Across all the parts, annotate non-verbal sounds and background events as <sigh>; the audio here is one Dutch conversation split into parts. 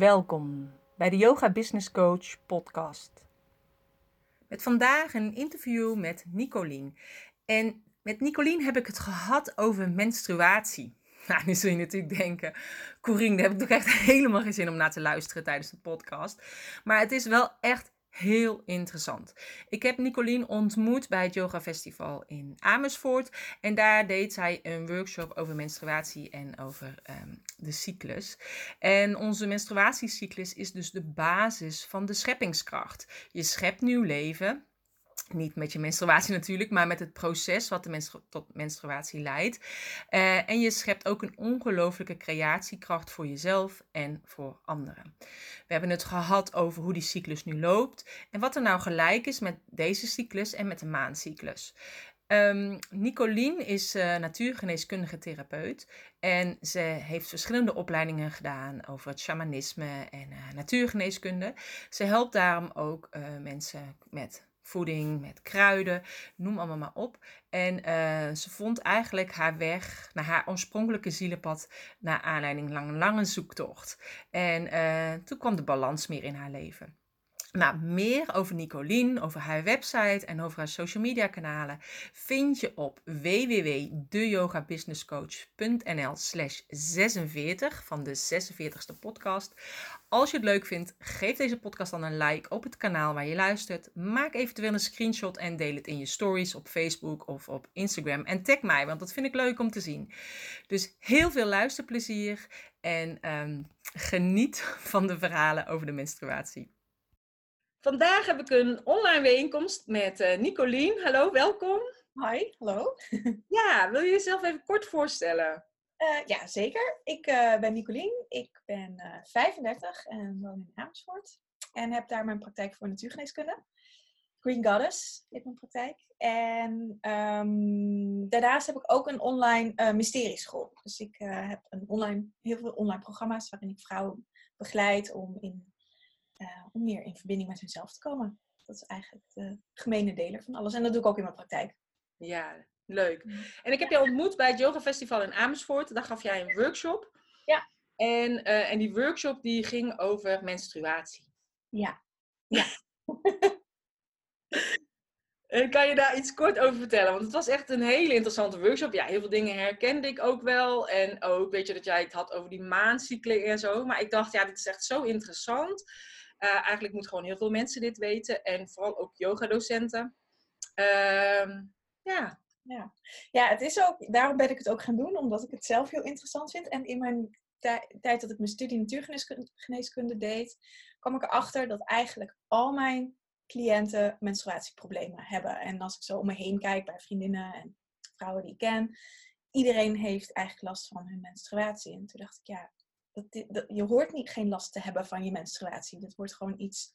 Welkom bij de Yoga Business Coach podcast. Met vandaag een interview met Nicolien. En met Nicolien heb ik het gehad over menstruatie. <laughs> Nou, nu zul je natuurlijk denken, Corine, daar heb ik toch echt <laughs> helemaal geen zin om naar te luisteren tijdens de podcast. Maar het is wel echt heel interessant. Ik heb Nicolien ontmoet bij het Yoga Festival in Amersfoort. En daar deed zij een workshop over menstruatie en over ehm, de cyclus. En onze menstruatiecyclus is dus de basis van de scheppingskracht. Je schept nieuw leven. Niet met je menstruatie <laughs> natuurlijk, maar met het proces wat de menstru tot menstruatie leidt. Uh, en je schept ook een ongelooflijke creatiekracht voor jezelf en voor anderen. We hebben het gehad over hoe die cyclus nu loopt en wat er nou gelijk is met deze cyclus en met de maancyclus. Um, Nicolien is uh, natuurgeneeskundige therapeut en ze heeft verschillende opleidingen gedaan over het shamanisme en uh, natuurgeneeskunde. Ze helpt daarom ook uh, mensen met voeding, met kruiden, noem allemaal maar op. En ze vond eigenlijk haar weg naar haar oorspronkelijke zielenpad naar aanleiding van een lange zoektocht. En toen kwam de balans meer in haar leven. Nou, meer over Nicolien, over haar website en over haar social media kanalen vind je op www.deyogabusinesscoach.nl slash 46 van de 46ste podcast. Als je het leuk vindt, geef deze podcast dan een like op het kanaal waar je luistert. Maak eventueel een screenshot en deel het in je stories op Facebook of op Instagram. En tag mij, want dat vind ik leuk om te zien. Dus heel veel luisterplezier en um, geniet van de verhalen over de menstruatie. Vandaag heb ik een online bijeenkomst met uh, Nicolien. Hallo, welkom. Hi, hallo. <laughs> ja, wil je jezelf even kort voorstellen? Uh, ja, zeker. Ik uh, ben Nicolien. Ik ben 35 en woon in Amersfoort. En heb daar mijn praktijk voor natuurgeneeskunde. Green Goddess is mijn praktijk. En um, daarnaast heb ik ook een online mysterieschool. Dus ik heb een online, heel veel online programma's waarin ik vrouwen begeleid om in uh, om meer in verbinding met hunzelf te komen. Dat is eigenlijk de gemene deler van alles. En dat doe ik ook in mijn praktijk. Ja, leuk. En ik heb je ontmoet bij het Yoga Festival in Amersfoort. Daar gaf jij een workshop. Ja. En, uh, en die workshop die ging over menstruatie. Ja. Ja. <laughs> En kan je daar iets kort over vertellen? Want het was echt een hele interessante workshop. Ja, heel veel dingen herkende ik ook wel. En ook, weet je, dat jij het had over die maancyclen en zo. Maar ik dacht, ja, dit is echt zo interessant. Uh, eigenlijk moeten gewoon heel veel mensen dit weten. En vooral ook yogadocenten. Uh, ja. Ja. ja, het is ook, daarom ben ik het ook gaan doen. Omdat ik het zelf heel interessant vind. En in mijn tijd dat ik mijn studie natuurgeneeskunde deed, kwam ik erachter dat eigenlijk al mijn cliënten menstruatieproblemen hebben. En als ik zo om me heen kijk bij vriendinnen en vrouwen die ik ken, iedereen heeft eigenlijk last van hun menstruatie. En toen dacht ik, ja, dat, dat, je hoort niet geen last te hebben van je menstruatie. Dat wordt gewoon iets,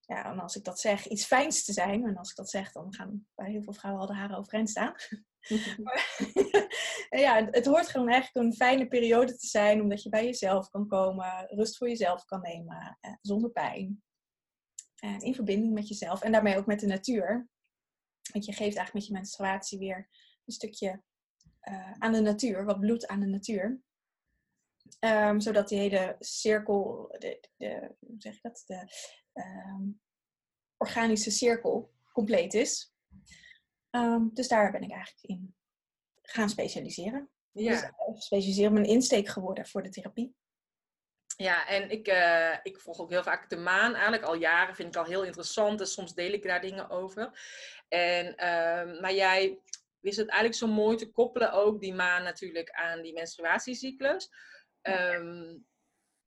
ja, en als ik dat zeg, iets fijns te zijn. En als ik dat zeg, dan gaan bij heel veel vrouwen al de haren overeind staan. <laughs> <laughs> ja, het hoort gewoon eigenlijk een fijne periode te zijn, omdat je bij jezelf kan komen, rust voor jezelf kan nemen, eh, zonder pijn. En in verbinding met jezelf en daarmee ook met de natuur. Want je geeft eigenlijk met je menstruatie weer een stukje uh, aan de natuur, wat bloed aan de natuur. Um, zodat die hele cirkel, de, de, hoe zeg je dat, de um, organische cirkel compleet is. Um, dus daar ben ik eigenlijk in gaan specialiseren. Ja. Dus uh, specialiseren mijn insteek geworden voor de therapie. Ja, en ik, uh, ik volg ook heel vaak de maan. Eigenlijk al jaren vind ik al heel interessant. Dus soms deel ik daar dingen over. En, uh, maar jij wist het eigenlijk zo mooi te koppelen ook, die maan natuurlijk, aan die menstruatiecyclus. Um,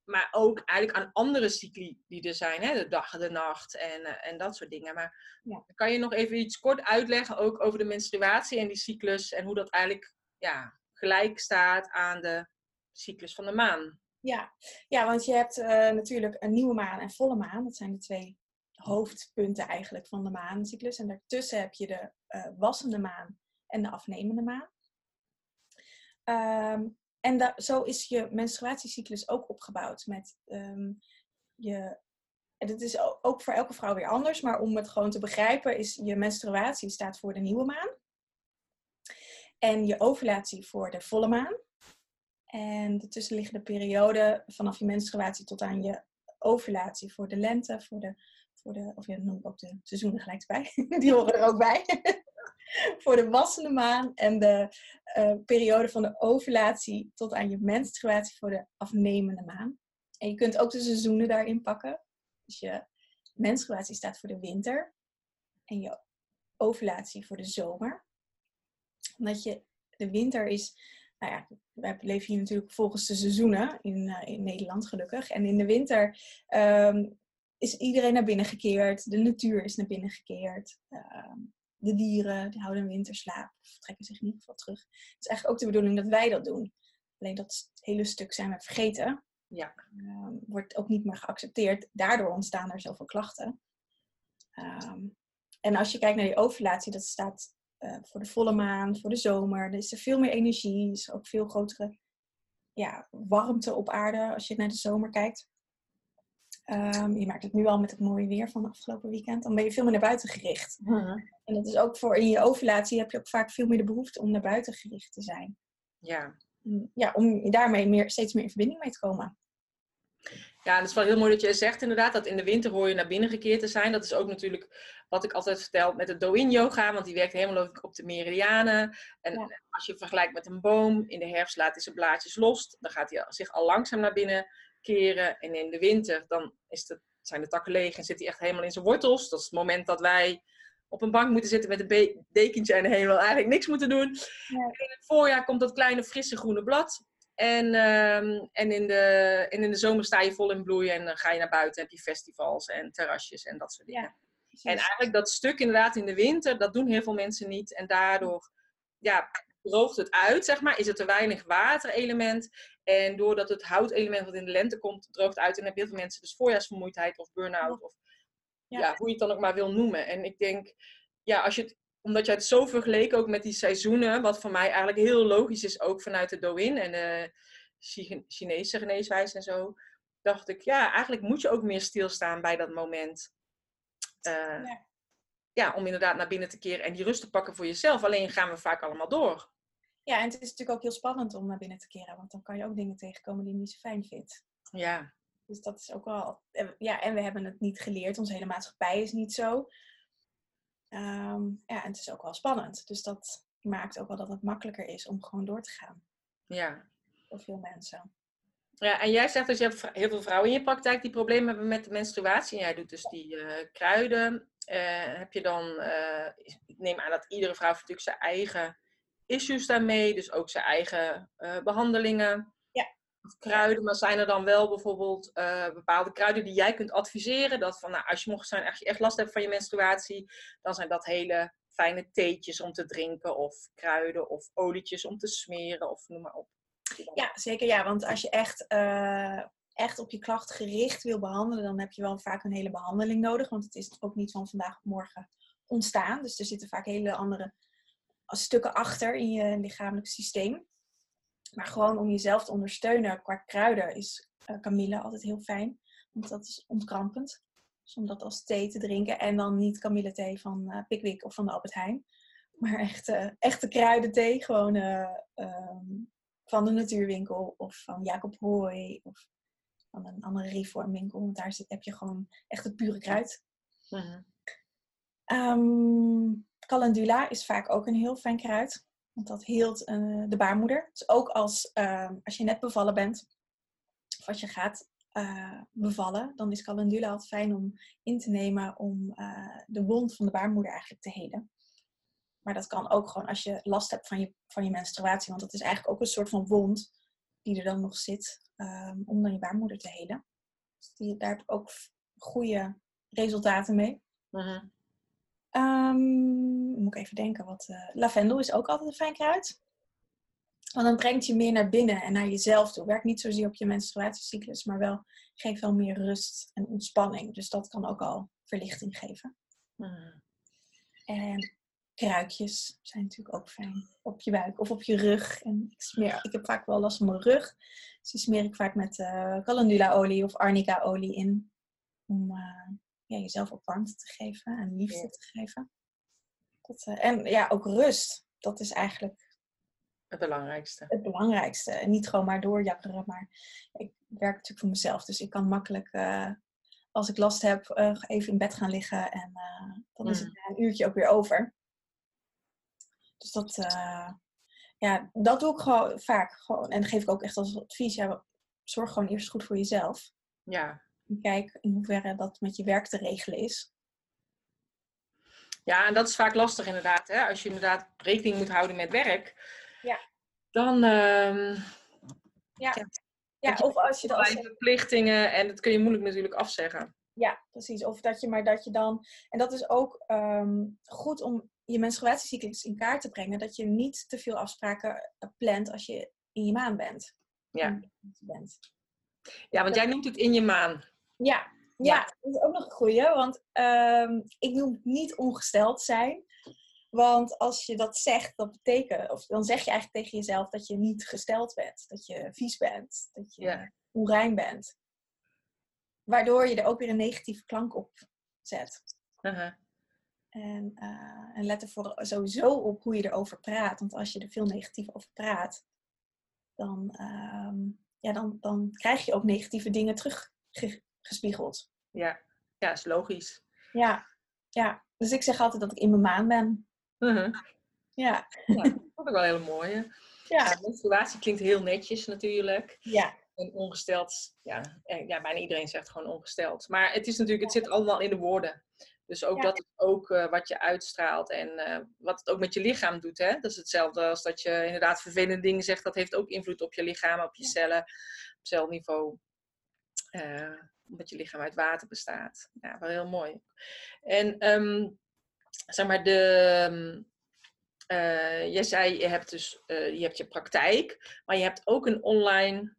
maar ook eigenlijk aan andere cycli die er zijn, hè? de dag en de nacht en, uh, en dat soort dingen. Maar ja. kan je nog even iets kort uitleggen ook over de menstruatie en die cyclus en hoe dat eigenlijk ja, gelijk staat aan de cyclus van de maan? Ja, ja want je hebt uh, natuurlijk een nieuwe maan en volle maan. Dat zijn de twee hoofdpunten eigenlijk van de maancyclus. En daartussen heb je de uh, wassende maan en de afnemende maan. Um, en zo is je menstruatiecyclus ook opgebouwd. Met um, je, en dat is ook voor elke vrouw weer anders, maar om het gewoon te begrijpen, is je menstruatie staat voor de nieuwe maan. En je ovulatie voor de volle maan. En de tussenliggende periode vanaf je menstruatie tot aan je ovulatie voor de lente, voor de, voor de of ja, noem ik ook de seizoenen gelijk bij, <laughs> die horen er ook bij. <laughs> voor de wassende maan en de uh, periode van de ovulatie tot aan je menstruatie voor de afnemende maan. En je kunt ook de seizoenen daarin pakken. Dus je menstruatie staat voor de winter en je ovulatie voor de zomer. Omdat je, de winter is, nou ja, wij leven hier natuurlijk volgens de seizoenen in, uh, in Nederland gelukkig. En in de winter um, is iedereen naar binnen gekeerd, de natuur is naar binnen gekeerd. Uh, de dieren die houden winterslaap of trekken zich in ieder geval terug. Het is eigenlijk ook de bedoeling dat wij dat doen. Alleen dat hele stuk zijn we vergeten. Ja. Uh, wordt ook niet meer geaccepteerd. Daardoor ontstaan er zoveel klachten. Um, en als je kijkt naar die ovulatie, dat staat uh, voor de volle maan, voor de zomer. Er is er veel meer energie, er is ook veel grotere ja, warmte op aarde als je naar de zomer kijkt. Um, je merkt het nu al met het mooie weer van afgelopen weekend. Dan ben je veel meer naar buiten gericht. Mhm. En dat is ook voor in je ovulatie heb je ook vaak veel meer de behoefte om naar buiten gericht te zijn. Ja. Ja, om daarmee meer, steeds meer in verbinding mee te komen. Ja, dat is wel heel mooi dat je zegt inderdaad, dat in de winter hoor je naar binnen gekeerd te zijn. Dat is ook natuurlijk wat ik altijd vertel met het Do-in yoga, want die werkt helemaal op de meridianen. En als je vergelijkt met een boom, in de herfst laat hij zijn blaadjes los, dan gaat hij zich al langzaam naar binnen keren. En in de winter, dan is de, zijn de takken leeg en zit hij echt helemaal in zijn wortels. Dat is het moment dat wij op een bank moeten zitten met een dekentje en helemaal eigenlijk niks moeten doen. Ja. in het voorjaar komt dat kleine frisse groene blad. En, uh, en, in de, en in de zomer sta je vol in bloei en dan ga je naar buiten, heb je festivals en terrasjes en dat soort dingen. Ja, en eigenlijk dat stuk inderdaad in de winter, dat doen heel veel mensen niet. En daardoor ja, droogt het uit, zeg maar, is het te weinig waterelement. En doordat het houtelement wat in de lente komt, droogt uit en hebben heel veel mensen dus voorjaarsvermoeidheid of burn-out of ja. hoe je het dan ook maar wil noemen. En ik denk, ja, als je het, omdat je het zo vergeleken ook met die seizoenen, wat voor mij eigenlijk heel logisch is, ook vanuit de Douyin en de Chinese geneeswijze en zo, dacht ik, ja, eigenlijk moet je ook meer stilstaan bij dat moment. Uh, ja. ja. om inderdaad naar binnen te keren en die rust te pakken voor jezelf. Alleen gaan we vaak allemaal door. Ja, en het is natuurlijk ook heel spannend om naar binnen te keren, want dan kan je ook dingen tegenkomen die je niet zo fijn vindt. Ja. Dus dat is ook wel. Ja, en we hebben het niet geleerd. Onze hele maatschappij is niet zo. Um, ja, en het is ook wel spannend. Dus dat maakt ook wel dat het makkelijker is om gewoon door te gaan. Ja. Voor veel mensen. Ja, en jij zegt dus je hebt heel veel vrouwen in je praktijk die problemen hebben met de menstruatie. En jij doet dus die uh, kruiden. Uh, heb je dan, uh, ik neem aan dat iedere vrouw natuurlijk zijn eigen issues daarmee, dus ook zijn eigen behandelingen kruiden, maar zijn er dan wel bijvoorbeeld uh, bepaalde kruiden die jij kunt adviseren? Dat van, nou, als je mocht zijn, echt, echt last hebt van je menstruatie, dan zijn dat hele fijne theetjes om te drinken, of kruiden, of olietjes om te smeren, of noem maar op. Ja, zeker ja, want als je echt, uh, echt op je klacht gericht wil behandelen, dan heb je wel vaak een hele behandeling nodig, want het is ook niet van vandaag op morgen ontstaan. Dus er zitten vaak hele andere stukken achter in je lichamelijk systeem. Maar gewoon om jezelf te ondersteunen qua kruiden is uh, kamille altijd heel fijn. Want dat is ontkrampend. Dus om dat als thee te drinken. En dan niet kamillethee van uh, Pickwick of van de Albert Heijn. Maar echt, uh, echte kruidenthee. Gewoon um, van de natuurwinkel. Of van Jacob Hooy. Of van een andere reformwinkel. Want daar zit, heb je gewoon echt het pure kruid. -huh. um, calendula is vaak ook een heel fijn kruid. Want dat hield uh, de baarmoeder. Dus ook als, uh, als je net bevallen bent, of als je gaat uh, bevallen, dan is calendula altijd fijn om in te nemen om uh, de wond van de baarmoeder eigenlijk te helen. Maar dat kan ook gewoon als je last hebt van je, van je menstruatie, want dat is eigenlijk ook een soort van wond die er dan nog zit, um, om dan je baarmoeder te helen. Dus die, daar heb ik ook goede resultaten mee. -huh. Um, moet ik even denken. Wat, uh, lavendel is ook altijd een fijn kruid. Want dan brengt je meer naar binnen en naar jezelf toe. Werkt niet zozeer op je menstruatiecyclus, maar wel geeft wel meer rust en ontspanning. Dus dat kan ook al verlichting geven. Mm. En kruikjes zijn natuurlijk ook fijn. Op je buik of op je rug. En ik, smeer, ik heb vaak wel last van mijn rug. Dus die smeer ik vaak met uh, calendula-olie of arnica-olie in. Om uh, ja, jezelf ook warmte te geven en liefde te geven. Dat, uh, en ja, ook rust. Dat is eigenlijk Het belangrijkste. Het belangrijkste. En niet gewoon maar doorjakkeren, maar ik werk natuurlijk voor mezelf. Dus ik kan makkelijk, uh, als ik last heb, uh, even in bed gaan liggen. En dan is het mm. een uurtje ook weer over. Dus dat, ja, dat doe ik gewoon vaak. Gewoon. En dat geef ik ook echt als advies. Ja, zorg gewoon eerst goed voor jezelf. Ja. En kijk in hoeverre dat met je werk te regelen is. Ja, en dat is vaak lastig inderdaad. Hè? Als je inderdaad rekening moet houden met werk, ja. dan. Uh, ja. ja. of als je dan. verplichtingen en dat kun je moeilijk natuurlijk afzeggen. Ja, precies. Of dat je maar dat je dan. En dat is ook um, goed om je menstruatiecyclus in kaart te brengen. Dat je niet te veel afspraken eh, plant als je in je maan bent. Ja. Bent. Ja, want jij noemt het in je maan. Ja, ja, dat is ook nog een goeie. Want um, ik noem niet ongesteld zijn. Want als je dat zegt, dat betekent, of dan zeg je eigenlijk tegen jezelf dat je niet gesteld bent. Dat je vies bent. Dat je ja. onrein bent. Waardoor je er ook weer een negatieve klank op zet. En, uh, en let er sowieso op hoe je erover praat. Want als je er veel negatief over praat, dan, uh, ja, dan, dan krijg je ook negatieve dingen teruggespiegeld. Ja, ja, is logisch. Ja, ja. Dus ik zeg altijd dat ik in mijn maan ben. Uh-huh. Ja. ja. Dat vond ik wel heel mooi. Ja. ja. Menstruatie klinkt heel netjes natuurlijk. Ja. En ongesteld, ja, ja, bijna iedereen zegt gewoon ongesteld. Maar het is natuurlijk, het zit allemaal in de woorden. Dus ook dat is ook uh, wat je uitstraalt en uh, wat het ook met je lichaam doet. Hè? Dat is hetzelfde als dat je inderdaad vervelende dingen zegt. Dat heeft ook invloed op je lichaam, op je cellen, op celniveau. Uh, omdat je lichaam uit water bestaat. Ja, wel heel mooi. En um, zeg maar, de, uh, jij zei, je hebt dus uh, je, hebt je praktijk, maar je hebt ook een online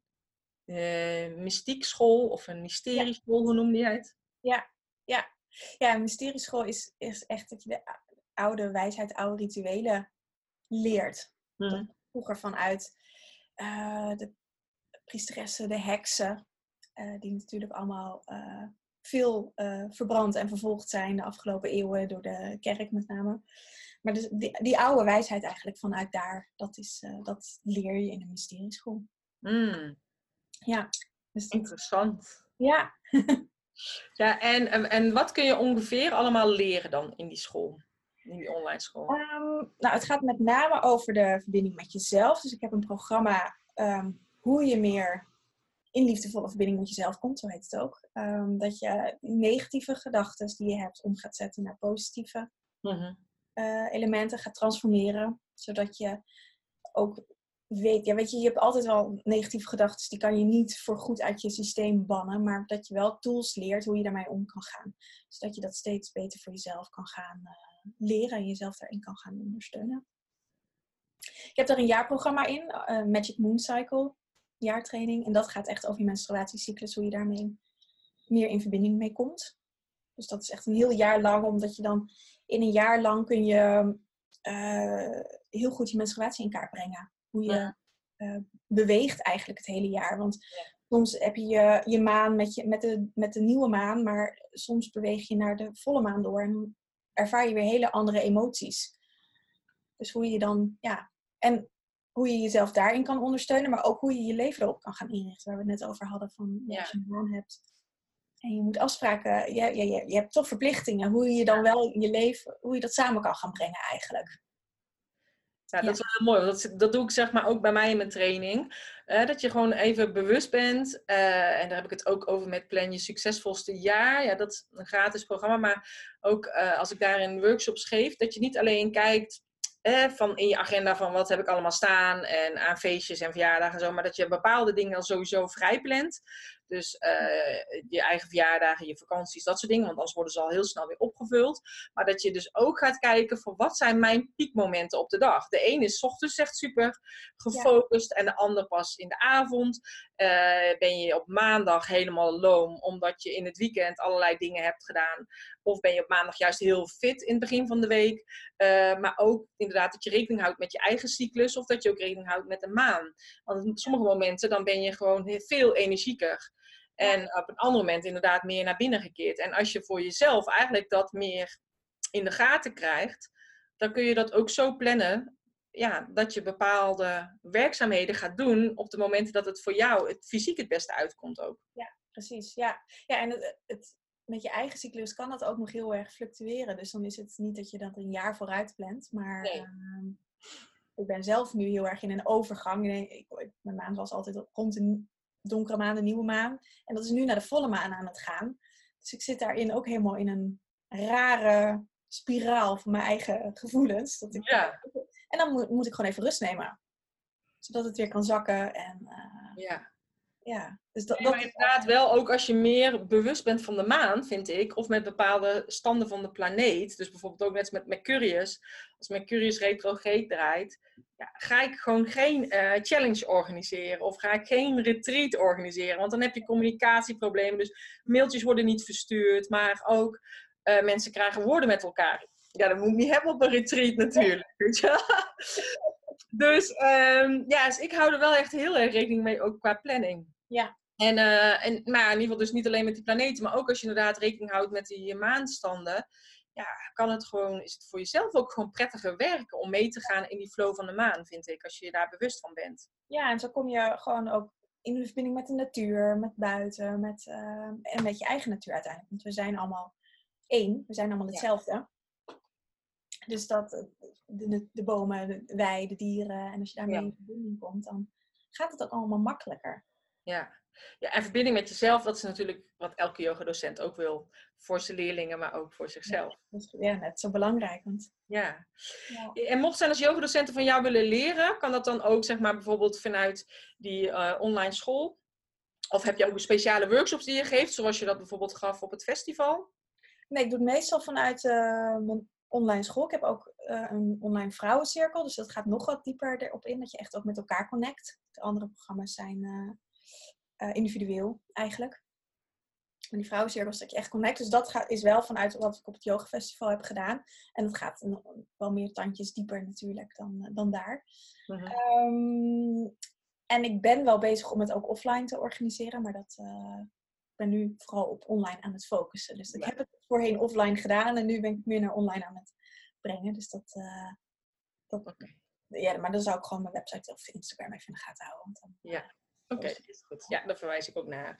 uh, mystiekschool of een mysterieschool, ja. hoe noemde jij het? Ja, ja. ja een mysterieschool is, is echt dat je de oude wijsheid, oude rituelen leert. Mm. Vroeger vanuit de priesteressen, de heksen, die natuurlijk allemaal veel uh, verbrand en vervolgd zijn de afgelopen eeuwen door de kerk met name. Maar dus die, die oude wijsheid eigenlijk vanuit daar, dat, is, dat leer je in de mysterieschool. Mm. Ja. Dus Interessant. Ja. <laughs> ja, en, en wat kun je ongeveer allemaal leren dan in die school? In die online school? Um, nou, het gaat met name over de verbinding met jezelf. Dus ik heb een programma um, hoe je meer in liefdevolle verbinding met jezelf komt, zo heet het ook. Um, dat je negatieve gedachten die je hebt om gaat zetten naar positieve mm-hmm. uh, elementen gaat transformeren. Zodat je ook weet, ja, weet je, je hebt altijd wel negatieve gedachten, die kan je niet voor goed uit je systeem bannen, maar dat je wel tools leert hoe je daarmee om kan gaan. Zodat je dat steeds beter voor jezelf kan gaan uh, leren en jezelf daarin kan gaan ondersteunen. Je hebt er een jaarprogramma in, uh, Magic Moon Cycle jaartraining. En dat gaat echt over je menstruatiecyclus, hoe je daarmee meer in verbinding mee komt. Dus dat is echt een heel jaar lang, omdat je dan in een jaar lang kun je uh, heel goed je menstruatie in kaart brengen. Hoe je uh, beweegt eigenlijk het hele jaar. Want ja. soms heb je, je je maan met, je, met, de, met de nieuwe maan, maar soms beweeg je naar de volle maan door en ervaar je weer hele andere emoties. Dus hoe je dan, ja. En hoe je jezelf daarin kan ondersteunen, maar ook hoe je je leven erop kan gaan inrichten. Waar we het net over hadden van ja. als je een baan hebt. En je moet afspraken, je, je, hebt toch verplichtingen. Hoe je dan wel in je leven, hoe je dat samen kan gaan brengen eigenlijk. Ja, dat is wel heel mooi. Dat, dat doe ik zeg maar ook bij mij in mijn training. Uh, dat je gewoon even bewust bent. Uh, en daar heb ik het ook over met Plan Je Succesvolste Jaar. Ja, dat is een gratis programma. Maar ook uh, als ik daarin workshops geef. Dat je niet alleen kijkt van in je agenda van wat heb ik allemaal staan en aan feestjes en verjaardagen en zo, maar dat je bepaalde dingen al sowieso vrij plant. Dus uh, je eigen verjaardagen, je vakanties, dat soort dingen, want anders worden ze al heel snel weer opgevuld. Maar dat je dus ook gaat kijken voor wat zijn mijn piekmomenten op de dag. De ene is ochtends echt super gefocust en de ander pas in de avond. Uh, ben je op maandag helemaal loom omdat je in het weekend allerlei dingen hebt gedaan. Of ben je op maandag juist heel fit in het begin van de week. Uh, maar ook inderdaad dat je rekening houdt met je eigen cyclus of dat je ook rekening houdt met de maan. Want op sommige momenten dan ben je gewoon veel energieker. En op een ander moment inderdaad meer naar binnen gekeerd. En als je voor jezelf eigenlijk dat meer in de gaten krijgt, dan kun je dat ook zo plannen ja, dat je bepaalde werkzaamheden gaat doen op de momenten dat het voor jou het fysiek het beste uitkomt ook. Ja, precies. Ja, ja en het, het, met je eigen cyclus kan dat ook nog heel erg fluctueren. Dus dan is het niet dat je dat een jaar vooruit plant. Maar ehm, ik ben zelf nu heel erg in een overgang. Ik, mijn maan was altijd rond de donkere maan, de nieuwe maan. En dat is nu naar de volle maan aan het gaan. Dus ik zit daarin ook helemaal in een rare spiraal van mijn eigen gevoelens. Dat ik, ja. En dan moet, moet ik gewoon even rust nemen. Zodat het weer kan zakken. En, uh, ja. Ja, dus dat, dat inderdaad wel, ook als je meer bewust bent van de maan, vind ik, of met bepaalde standen van de planeet, dus bijvoorbeeld ook net met Mercurius, als Mercurius retrograde draait, ja, ga ik gewoon geen uh, challenge organiseren of ga ik geen retreat organiseren, want dan heb je communicatieproblemen, dus mailtjes worden niet verstuurd, maar ook uh, mensen krijgen woorden met elkaar. Ja, dat moet ik niet hebben op een retreat natuurlijk. dus um, ja, dus ik hou er wel echt heel erg rekening mee, ook qua planning. Ja. En, uh, en maar in ieder geval dus niet alleen met die planeten, maar ook als je inderdaad rekening houdt met die maanstanden, ja, kan het gewoon, is het voor jezelf ook gewoon prettiger werken om mee te gaan in die flow van de maan, vind ik, als je je daar bewust van bent. Ja, en zo kom je gewoon ook in de verbinding met de natuur, met buiten, met, uh, en met je eigen natuur uiteindelijk. Want we zijn allemaal één, we zijn allemaal hetzelfde. Dus dat eh, de, de, bomen, de, wij, de dieren, en als je daarmee in verbinding komt, dan gaat het ook allemaal makkelijker. Ja. ja, en verbinding met jezelf, dat is natuurlijk wat elke yogadocent ook wil. Voor zijn leerlingen, maar ook voor zichzelf. Ja, net zo belangrijk. Want... Ja. ja. En mocht zijn als yogadocenten van jou willen leren, kan dat dan ook zeg maar bijvoorbeeld vanuit die uh, online school? Of heb je ook speciale workshops die je geeft, zoals je dat bijvoorbeeld gaf op het festival? Nee, ik doe het meestal vanuit uh, mijn online school. Ik heb ook uh, een online vrouwencirkel, dus dat gaat nog wat dieper erop in, dat je echt ook met elkaar connect. De andere programma's zijn uh, individueel eigenlijk. En die vrouwencirkels dat je echt connect. Dus dat gaat, is wel vanuit wat ik op het yoga festival heb gedaan. En dat gaat wel meer tandjes dieper natuurlijk dan, dan daar. Mhm. Ehm, en ik ben wel bezig om het ook offline te organiseren, maar dat, ben nu vooral op online aan het focussen. Dus ik heb het voorheen offline gedaan en nu ben ik meer naar online aan het brengen. Dus dat, uh, dat ja, maar dan zou ik gewoon mijn website of Instagram even in de gaten houden. Want dan, ja, oké, is goed. Ja, daar verwijs ik ook naar.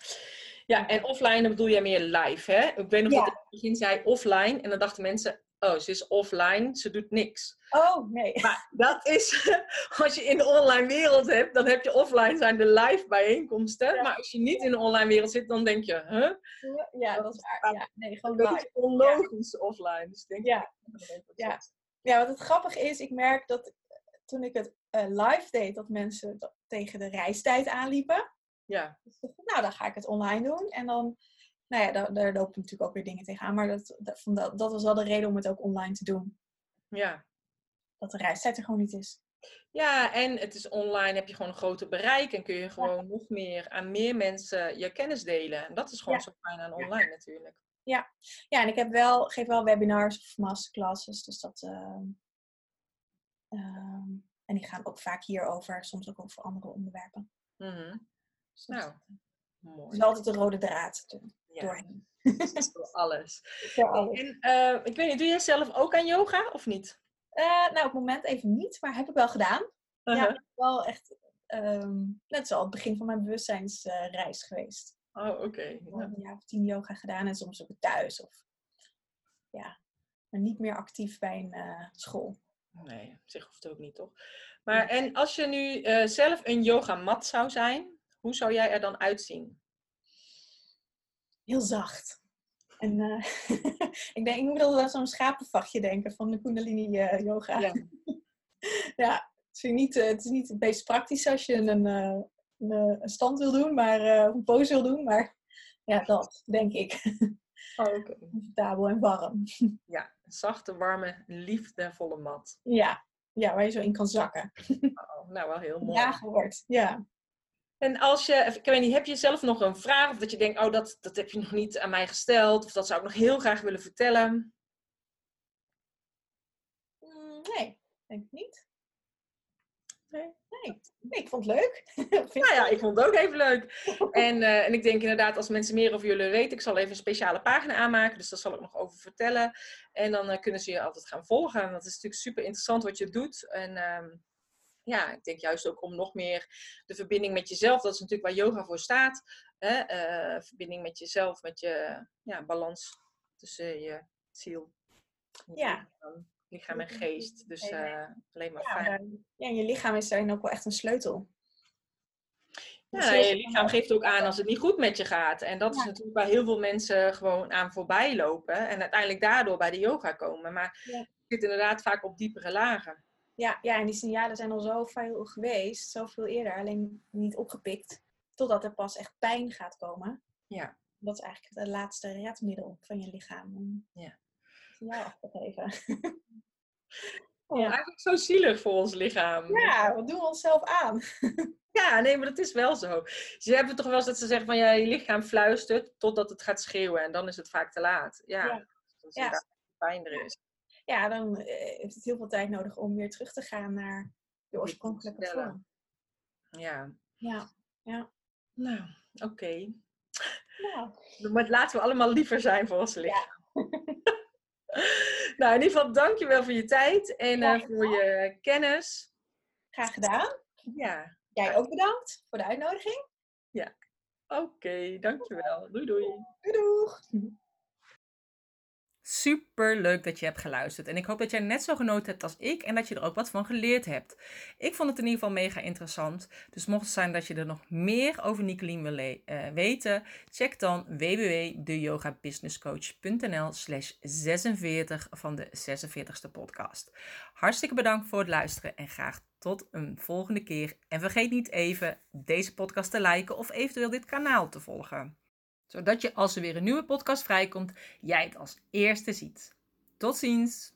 Ja, en offline dan bedoel jij meer live, hè? Ik weet nog dat ik in het begin zei offline en dan dachten mensen, oh, ze is offline, ze doet niks. Oh, nee. Maar dat is, <laughs> als je in de online wereld hebt, dan heb je offline zijn de live bijeenkomsten. Maar als je niet in de online wereld zit, dan denk je, huh? Ja, dat is waar. Ja, nee, gewoon onlogisch offline. Dus denk ja. ja. ja, wat het grappige is, ik merk dat toen ik het uh, live deed, dat mensen dat tegen de reistijd aanliepen. Ja. Dus, nou, dan ga ik het online doen. En dan nou ja, daar, daar lopen natuurlijk ook weer dingen tegenaan. Maar dat, dat, dat, dat was wel de reden om het ook online te doen. Ja. Dat de reistijd er gewoon niet is. Ja, en het is online, heb je gewoon een groter bereik en kun je gewoon nog meer aan meer mensen je kennis delen. En dat is gewoon zo fijn aan online natuurlijk. Ja. ja, en ik heb wel, geef wel webinars of masterclasses, dus dat... Uh, en die gaan ook vaak hierover, soms ook over andere onderwerpen. Mm -hmm. dus nou, mooi. Het is altijd een rode draad ja. doorheen. <laughs> Door alles. En, uh, ik weet niet, doe jij zelf ook aan yoga of niet? Uh, nou, op het moment even niet, maar heb ik wel gedaan. Uh -huh. Ja, wel echt um, net zoals het begin van mijn bewustzijnsreis geweest. Oh, oké. Okay. Ja. Een jaar of tien yoga gedaan en soms ook thuis. Of, ja, maar niet meer actief bij een uh, school. Nee, op zich hoeft het ook niet, toch? Maar en als je nu uh, zelf een yogamat zou zijn, hoe zou jij er dan uitzien? Heel zacht. En uh, <laughs> ik, denk, ik moet altijd aan zo'n schapenvachtje denken van de Kundalini uh, yoga. Ja, <laughs> ja het, is niet, uh, het is niet het meest praktisch als je een, een, een stand wil doen, maar een pose wil doen. Maar ja, dat denk ik. Oh, <laughs> okay. Comfortabel en warm. Ja, een zachte, warme, liefdevolle mat. Ja, ja waar je zo in kan zakken. Oh, nou, wel heel mooi. Ja, wordt. Ja. En als je, ik weet niet, heb je zelf nog een vraag of dat je denkt, oh, dat, dat heb je nog niet aan mij gesteld of dat zou ik nog heel graag willen vertellen? Mm, nee, denk ik niet. Nee. Nee. ik vond het leuk. <laughs> nou ja, ik vond het ook even leuk. En, uh, en ik denk inderdaad, als mensen meer over jullie weten, ik zal even een speciale pagina aanmaken, dus daar zal ik nog over vertellen. En dan uh, kunnen ze je altijd gaan volgen. En dat is natuurlijk super interessant wat je doet. En uh, ja, ik denk juist ook om nog meer de verbinding met jezelf, dat is natuurlijk waar yoga voor staat. Hè? Uh, verbinding met jezelf, met je ja, balans tussen je ziel. Ja. Lichaam en geest. Dus uh, alleen maar ja, fijn. Ja, je lichaam is daarin ook wel echt een sleutel. Ja, je lichaam geeft ook aan als het niet goed met je gaat. En dat is natuurlijk waar heel veel mensen gewoon aan voorbij lopen. En uiteindelijk daardoor bij de yoga komen. Maar ja. het zit inderdaad vaak op diepere lagen. Ja, ja, en die signalen zijn al zo veel geweest. Zoveel eerder. Alleen niet opgepikt. Totdat er pas echt pijn gaat komen. Ja. Dat is eigenlijk het laatste redmiddel van je lichaam. Ja. Signaal af te geven. Oh, ja. Eigenlijk zo zielig voor ons lichaam. Ja, wat doen we onszelf aan? <laughs> ja, nee, maar dat is wel zo. Ze hebben toch wel eens dat ze zeggen van ja, je lichaam fluistert totdat het gaat schreeuwen en dan is het vaak te laat. Ja, ja. Dus ja. pijn er is. Ja, dan eh, heeft het heel veel tijd nodig om weer terug te gaan naar de oorspronkelijke vorm. Ja. Ja, ja. Nou, oké. Okay. <laughs> Maar laten we allemaal liever zijn voor ons lichaam. Ja. <laughs> nou, in ieder geval dankjewel voor je tijd en uh, voor je kennis. Graag gedaan. Ja. Jij ook bedankt voor de uitnodiging. Ja. Oké, okay, dankjewel. Doei doei. Doei doeg. Super leuk dat je hebt geluisterd. En ik hoop dat jij net zo genoten hebt als ik en dat je er ook wat van geleerd hebt. Ik vond het in ieder geval mega interessant. Dus mocht het zijn dat je er nog meer over Nicolien wil uh, weten, check dan www.deyogabusinesscoach.nl slash 46 van de 46ste podcast. Hartstikke bedankt voor het luisteren en graag tot een volgende keer. En vergeet niet even deze podcast te liken of eventueel dit kanaal te volgen zodat je als er weer een nieuwe podcast vrijkomt, jij het als eerste ziet. Tot ziens!